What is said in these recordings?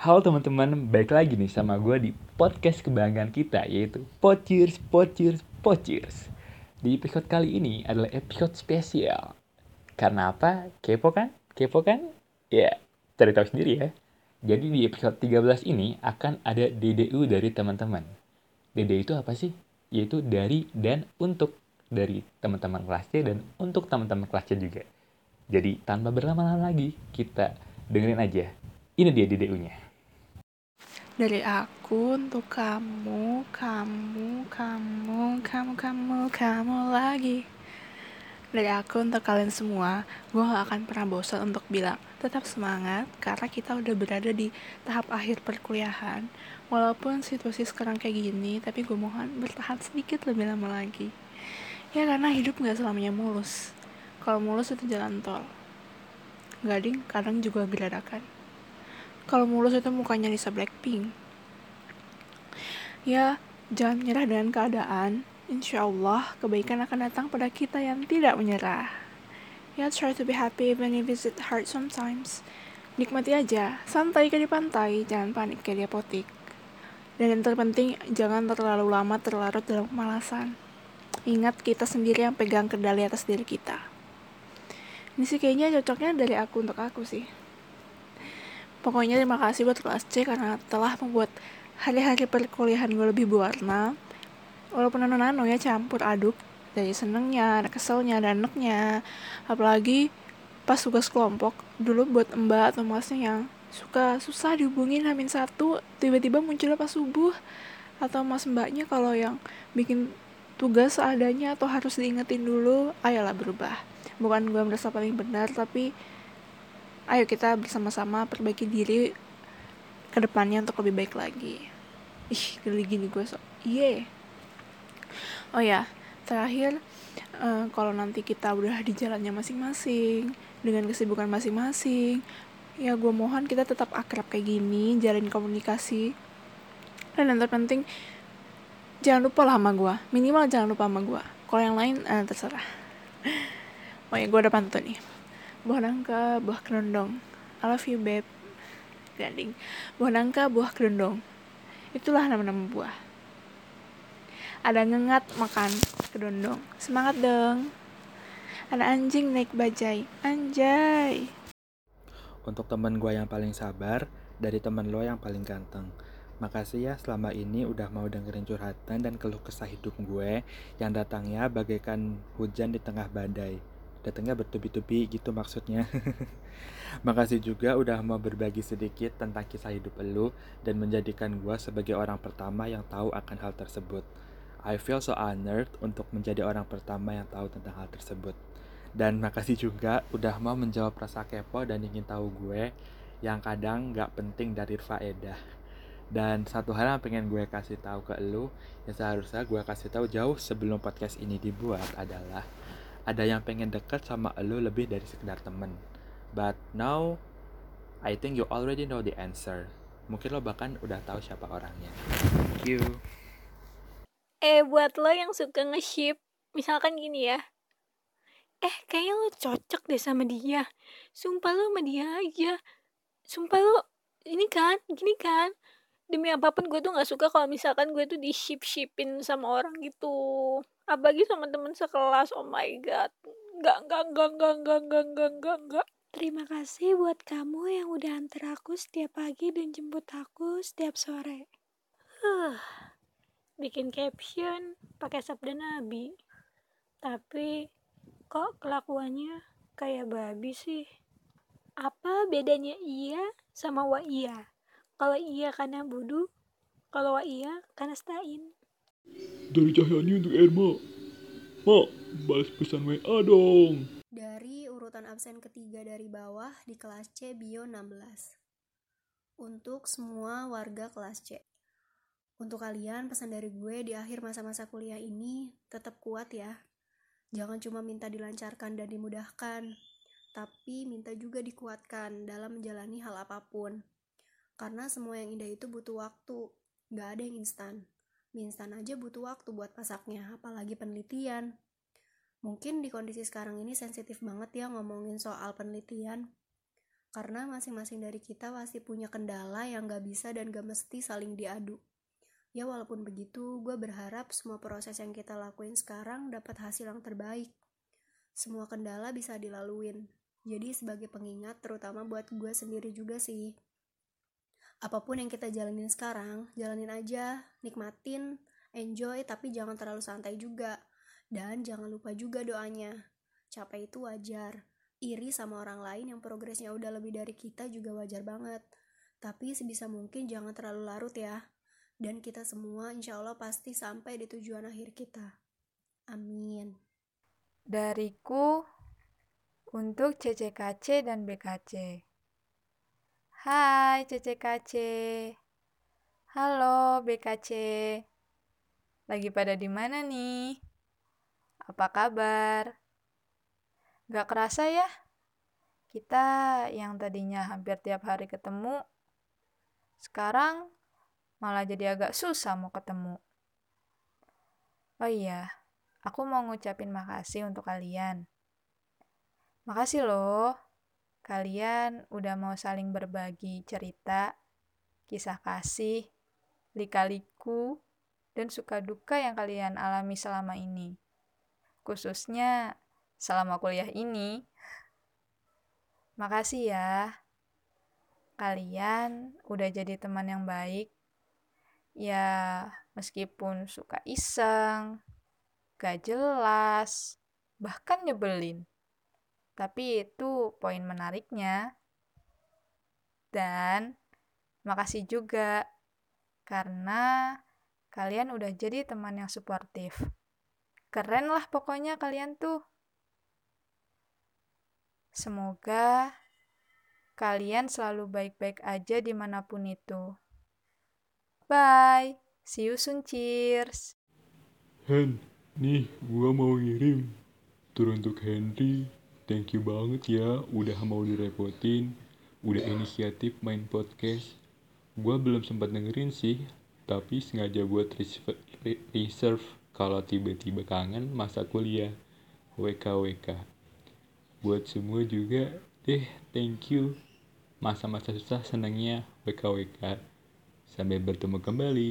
Halo teman-teman, baik lagi nih sama gue di podcast kebanggaan kita yaitu Pocheers, Pocheers, Pocheers. Di episode kali ini adalah episode spesial. Karena apa? Kepo kan? Kepo kan? Ya, cari tahu sendiri ya. Jadi di episode 13 ini akan ada DDU dari teman-teman. DDU itu apa sih? Yaitu dari dan untuk dari teman-teman kelas C dan untuk teman-teman kelas C juga. Jadi tanpa berlama-lama lagi, kita dengerin aja. Ini dia DDU-nya. Dari aku untuk kamu, kamu, kamu, kamu, kamu, kamu lagi. Dari aku untuk kalian semua, gue gak akan pernah bosan untuk bilang tetap semangat karena kita udah berada di tahap akhir perkuliahan. Walaupun situasi sekarang kayak gini, tapi gue mohon bertahan sedikit lebih lama lagi. Ya karena hidup gak selamanya mulus. Kalau mulus itu jalan tol. Gading kadang juga geradakan kalau mulus itu mukanya Lisa Blackpink. Ya, jangan menyerah dengan keadaan. Insya Allah, kebaikan akan datang pada kita yang tidak menyerah. Ya, try to be happy even if it's hard sometimes. Nikmati aja, santai kayak di pantai, jangan panik kayak di apotik. Dan yang terpenting, jangan terlalu lama terlarut dalam kemalasan. Ingat kita sendiri yang pegang kendali atas diri kita. Ini sih kayaknya cocoknya dari aku untuk aku sih. Pokoknya terima kasih buat kelas C karena telah membuat hari-hari perkuliahan gue lebih berwarna. Walaupun nano-nano ya campur aduk dari senengnya, ada keselnya, ada enaknya. Apalagi pas tugas kelompok, dulu buat mbak atau masnya yang suka susah dihubungin hamin satu, tiba-tiba munculnya pas subuh. Atau mas mbaknya kalau yang bikin tugas seadanya atau harus diingetin dulu, ayolah berubah. Bukan gue merasa paling benar, tapi ayo kita bersama-sama perbaiki diri ke depannya untuk lebih baik lagi. Ih geli gini gue so iya yeah. oh ya terakhir uh, kalau nanti kita udah di jalannya masing-masing dengan kesibukan masing-masing ya gue mohon kita tetap akrab kayak gini jalin komunikasi. Dan yang terpenting jangan lupa lah sama gue minimal jangan lupa sama gue kalau yang lain uh, terserah. Oh ya gue udah pantun nih buah nangka buah kerondong. I love you babe. Gading buah nangka buah kerondong. Itulah nama-nama buah. Ada ngengat makan kedondong semangat dong. Ada anjing naik bajai. Anjay. Untuk temen gue yang paling sabar dari temen lo yang paling ganteng. Makasih ya selama ini udah mau dengerin curhatan dan keluh kesah hidup gue yang datangnya bagaikan hujan di tengah badai datangnya bertubi-tubi gitu maksudnya. Makasih juga udah mau berbagi sedikit tentang kisah hidup elu dan menjadikan gue sebagai orang pertama yang tahu akan hal tersebut. I feel so honored untuk menjadi orang pertama yang tahu tentang hal tersebut. Dan makasih juga udah mau menjawab rasa kepo dan ingin tahu gue yang kadang gak penting dari faedah. Dan satu hal yang pengen gue kasih tahu ke elu yang seharusnya gue kasih tahu jauh sebelum podcast ini dibuat adalah ada yang pengen dekat sama lo lebih dari sekedar temen. But now, I think you already know the answer. Mungkin lo bahkan udah tahu siapa orangnya. Thank you. Eh, buat lo yang suka nge-ship, misalkan gini ya. Eh, kayaknya lo cocok deh sama dia. Sumpah lo sama dia aja. Sumpah lo, ini kan, gini kan. Demi apa pun gue tuh gak suka kalau misalkan gue tuh di ship-shipin sama orang gitu apalagi sama temen sekelas oh my god nggak nggak nggak nggak nggak nggak nggak nggak nggak Terima kasih buat kamu yang udah antar aku setiap pagi dan jemput aku setiap sore. Huh, bikin caption pakai sabda Nabi. Tapi kok kelakuannya kayak babi sih? Apa bedanya iya sama wa iya? Kalau iya karena bodoh, kalau wa iya karena stain. Dari Cahyani untuk Erma. Mak, balas pesan WA dong. Dari urutan absen ketiga dari bawah di kelas C Bio 16. Untuk semua warga kelas C. Untuk kalian, pesan dari gue di akhir masa-masa kuliah ini, tetap kuat ya. Jangan cuma minta dilancarkan dan dimudahkan, tapi minta juga dikuatkan dalam menjalani hal apa pun. Karena semua yang indah itu butuh waktu, gak ada yang instan. Mie instan aja butuh waktu buat masaknya, apalagi penelitian. Mungkin di kondisi sekarang ini sensitif banget ya ngomongin soal penelitian. Karena masing-masing dari kita pasti punya kendala yang gak bisa dan gak mesti saling diadu. Ya walaupun begitu, gue berharap semua proses yang kita lakuin sekarang dapat hasil yang terbaik. Semua kendala bisa dilaluin. Jadi sebagai pengingat terutama buat gue sendiri juga sih. Apa pun yang kita jalanin sekarang, jalanin aja, nikmatin, enjoy, tapi jangan terlalu santai juga. Dan jangan lupa juga doanya. Capek itu wajar. Iri sama orang lain yang progresnya udah lebih dari kita juga wajar banget. Tapi sebisa mungkin jangan terlalu larut ya. Dan kita semua insya Allah pasti sampai di tujuan akhir kita. Amin. Dariku untuk CCKC dan BKC. Hai CCKC. Halo BKC. Lagi pada di mana nih? Apa kabar? Gak kerasa ya? Kita yang tadinya hampir tiap hari ketemu, sekarang malah jadi agak susah mau ketemu. Oh iya, aku mau ngucapin makasih untuk kalian. Makasih loh, kalian udah mau saling berbagi cerita, kisah kasih, lika-liku, dan suka duka yang kalian alami selama ini khususnya selama kuliah ini. Makasih ya. Kalian udah jadi teman yang baik. Ya, meskipun suka iseng, gak jelas, bahkan nyebelin. Tapi itu poin menariknya. Dan makasih juga karena kalian udah jadi teman yang suportif. Keren lah pokoknya kalian tuh. Semoga kalian selalu baik-baik aja di mana pun itu. Bye. See you soon, cheers. Hen, nih gua mau ngirim. Teruntuk Henry, thank you banget ya udah mau direpotin, udah inisiatif main podcast. Gua belum sempat dengerin sih, tapi sengaja buat reserve kalau tiba-tiba kangen masa kuliah. WKWK buat semua juga deh thank you. Masa-masa susah senangnya WKWK sampai bertemu kembali.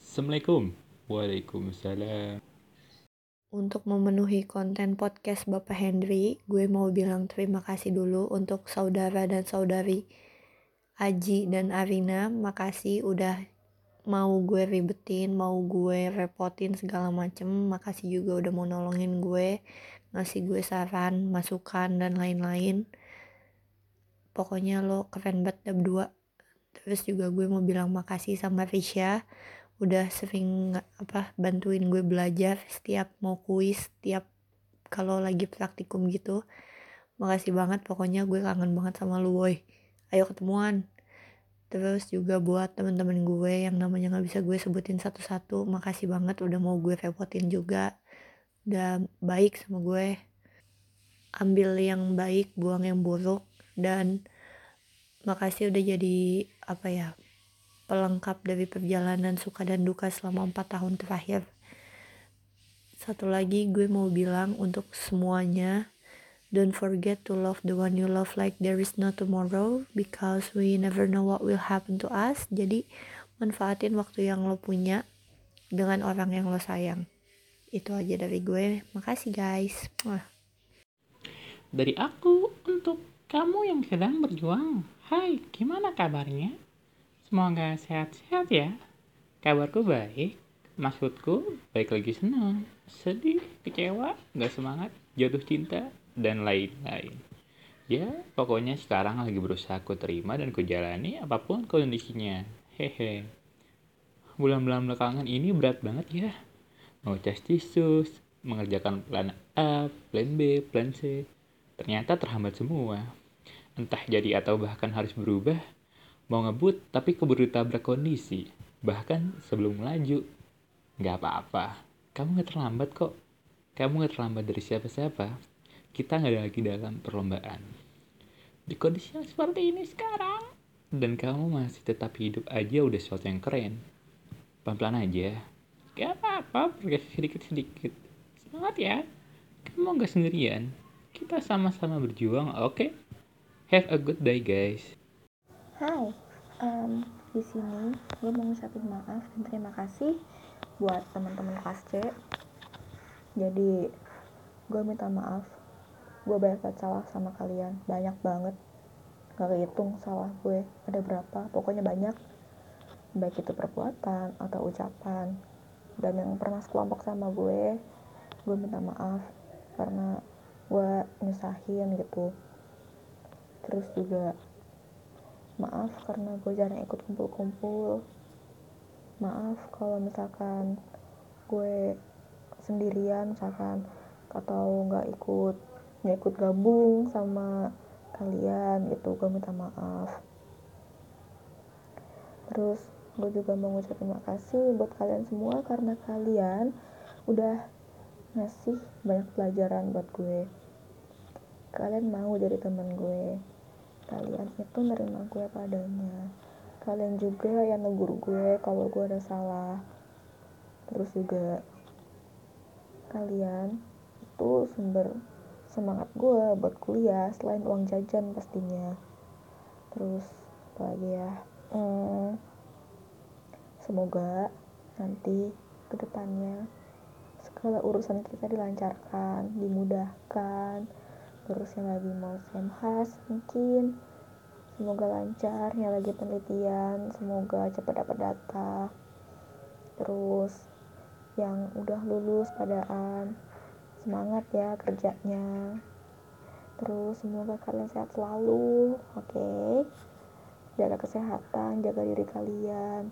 Assalamualaikum. Waalaikumsalam untuk memenuhi konten podcast Bapak Henry, gue mau bilang terima kasih dulu untuk saudara dan saudari Aji dan Arina. Makasih udah mau gue ribetin, mau gue repotin segala macem. Makasih juga udah mau nolongin gue, ngasih gue saran, masukan, dan lain-lain. Pokoknya lo keren banget berdua. Terus juga gue mau bilang makasih sama Risha udah sering apa bantuin gue belajar setiap mau kuis setiap kalau lagi praktikum gitu. Makasih banget pokoknya gue kangen banget sama lu boy ayo ketemuan. Terus juga buat temen-temen gue yang namanya nggak bisa gue sebutin satu-satu makasih banget udah mau gue repotin juga. Udah baik sama gue. Ambil yang baik buang yang buruk dan makasih udah jadi apa ya pelengkap dari perjalanan suka dan duka selama 4 tahun terakhir satu lagi gue mau bilang untuk semuanya Don't forget to love the one you love like there is no tomorrow because we never know what will happen to us. Jadi manfaatin waktu yang lo punya dengan orang yang lo sayang. Itu aja dari gue. Makasih guys. Wah. Dari aku untuk kamu yang sedang berjuang. Hai, gimana kabarnya? Semoga sehat-sehat ya. Kabarku baik. Maksudku, baik lagi senang, sedih, kecewa, gak semangat, jatuh cinta, dan lain-lain. Ya, pokoknya sekarang lagi berusaha aku terima dan ku jalani apa pun kondisinya. Hehe. Bulan-bulan belakangan ini berat banget ya. Tes tisus, mengerjakan plan A, plan B, plan C. Ternyata terhambat semua. Entah jadi atau bahkan harus berubah. Mau ngebut tapi keburu tabrak kondisi. Bahkan sebelum melaju. Gak apa-apa. Kamu gak terlambat kok. Kamu gak terlambat dari siapa-siapa kita nggak ada lagi dalam perlombaan. Di kondisi yang seperti ini sekarang, dan kamu masih tetap hidup aja udah sesuatu yang keren. Pelan-pelan aja. Gak apa-apa, progres sedikit-sedikit. Semangat ya. Kamu nggak sendirian. Kita sama-sama berjuang, oke? Okay? Have a good day guys. Hai, um, di sini gue mau ngucapin maaf dan terima kasih buat teman-teman kelas C. Jadi gue minta maaf, gue banyak banget salah sama kalian, banyak banget. Gak kehitung salah gue ada berapa, pokoknya banyak. Baik itu perbuatan atau ucapan. Dan yang pernah sekelompok sama gue, gue minta maaf karena gue nyusahin gitu terus juga maaf karena gue jarang ikut kumpul-kumpul. Maaf kalau misalkan gue sendirian misalkan atau nggak ikut nggak ikut gabung sama kalian gitu gue minta maaf. Terus gue juga mau ngucapin makasih buat kalian semua karena kalian udah ngasih banyak pelajaran buat gue. Kalian mau jadi teman gue kalian itu nerima gue padanya. Kalian juga yang negur gue kalau gue ada salah. Terus juga kalian itu sumber semangat gue buat kuliah selain uang jajan pastinya. Terus apa lagi ya? Hmm, semoga nanti ke depannya segala urusan kita dilancarkan dimudahkan terus yang lagi mau semhas mungkin. Semoga lancar yang lagi penelitian semoga cepat dapat data. Terus yang udah lulus padaan semangat ya kerjanya. Terus semoga kalian sehat selalu oke? Okay? jaga kesehatan jaga diri kalian.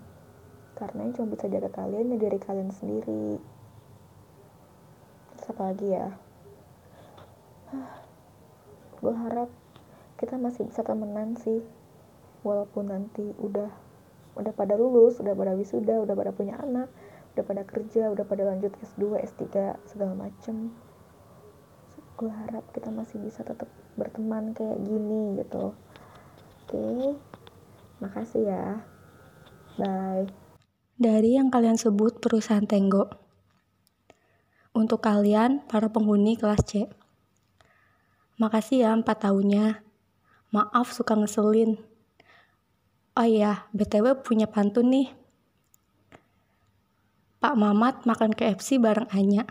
Karena yang cuma bisa jaga kalian ya diri kalian sendiri. Terus apa lagi ya gue harap kita masih bisa temenan sih. Walaupun nanti udah udah pada lulus udah pada wisuda udah pada punya anak udah pada kerja udah pada lanjut S2 S3 segala macem. Gue harap kita masih bisa tetap berteman kayak gini gitu. Oke makasih ya. Bye. Dari yang kalian sebut perusahaan Tenggo. Untuk kalian para penghuni kelas C Makasih ya empat tahunnya. Maaf suka ngeselin. Oh iya, BTW punya pantun nih. Pak Mamat makan KFC bareng Anya.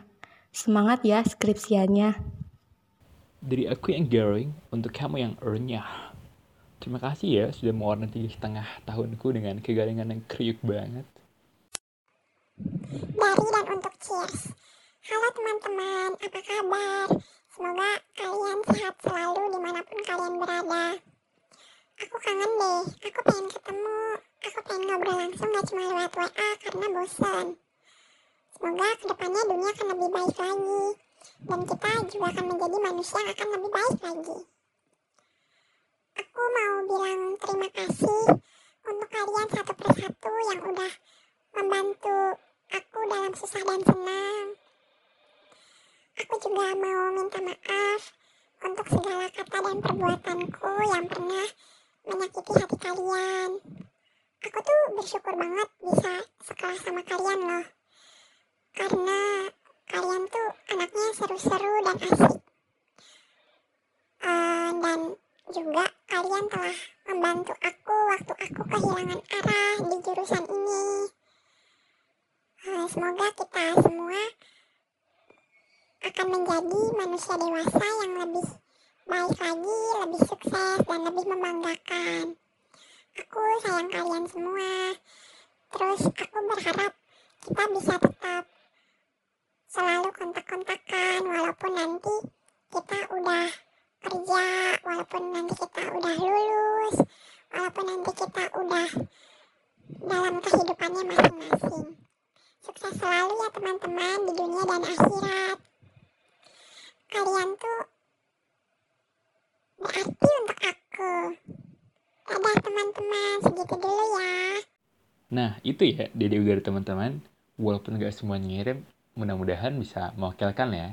Semangat ya skripsiannya. Dari aku yang Garing, untuk kamu yang earnya. Terima kasih ya sudah mewarnai tiga setengah tahunku dengan kegaringan yang kriuk banget. Dari dan untuk Cheers. Halo teman-teman, apa kabar? Semoga kalian sehat selalu di mana pun kalian berada. Aku kangen deh, aku pengen ketemu, aku pengen ngobrol langsung gak cuma lewat WA karena bosan. Semoga ke depannya dunia akan lebih baik lagi, dan kita juga akan menjadi manusia yang akan lebih baik lagi. Aku mau bilang terima kasih untuk kalian satu persatu yang udah membantu aku dalam susah dan senang Aku juga mau minta maaf untuk segala kata dan perbuatanku yang pernah menyakiti hati kalian. Aku tuh bersyukur banget bisa sekolah sama kalian loh. Karena kalian tuh anaknya seru-seru dan asik. Uh, dan juga kalian telah membantu aku waktu aku kehilangan arah di jurusan ini. Uh, semoga kita semua akan menjadi manusia dewasa yang lebih baik lagi, lebih sukses, dan lebih membanggakan. Aku sayang kalian semua. Terus aku berharap kita bisa tetap selalu kontak-kontakan walaupun nanti kita udah kerja, walaupun nanti kita udah lulus, walaupun nanti kita udah dalam kehidupannya masing-masing. Sukses selalu ya teman-teman di dunia dan akhirat kalian tuh berarti untuk aku. Dadah teman-teman, segitu dulu ya. Nah, itu ya Dede dari teman-teman. Walaupun gak semua ngirim, mudah-mudahan bisa mewakilkan ya.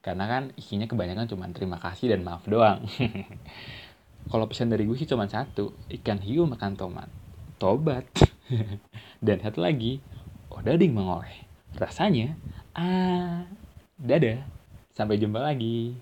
Karena kan isinya kebanyakan cuma terima kasih dan maaf doang. Kalau pesan dari gue sih cuma satu, ikan hiu makan tomat. Tobat. dan satu lagi, odading mengoleh. Rasanya, ah, dadah. Sampai jumpa lagi.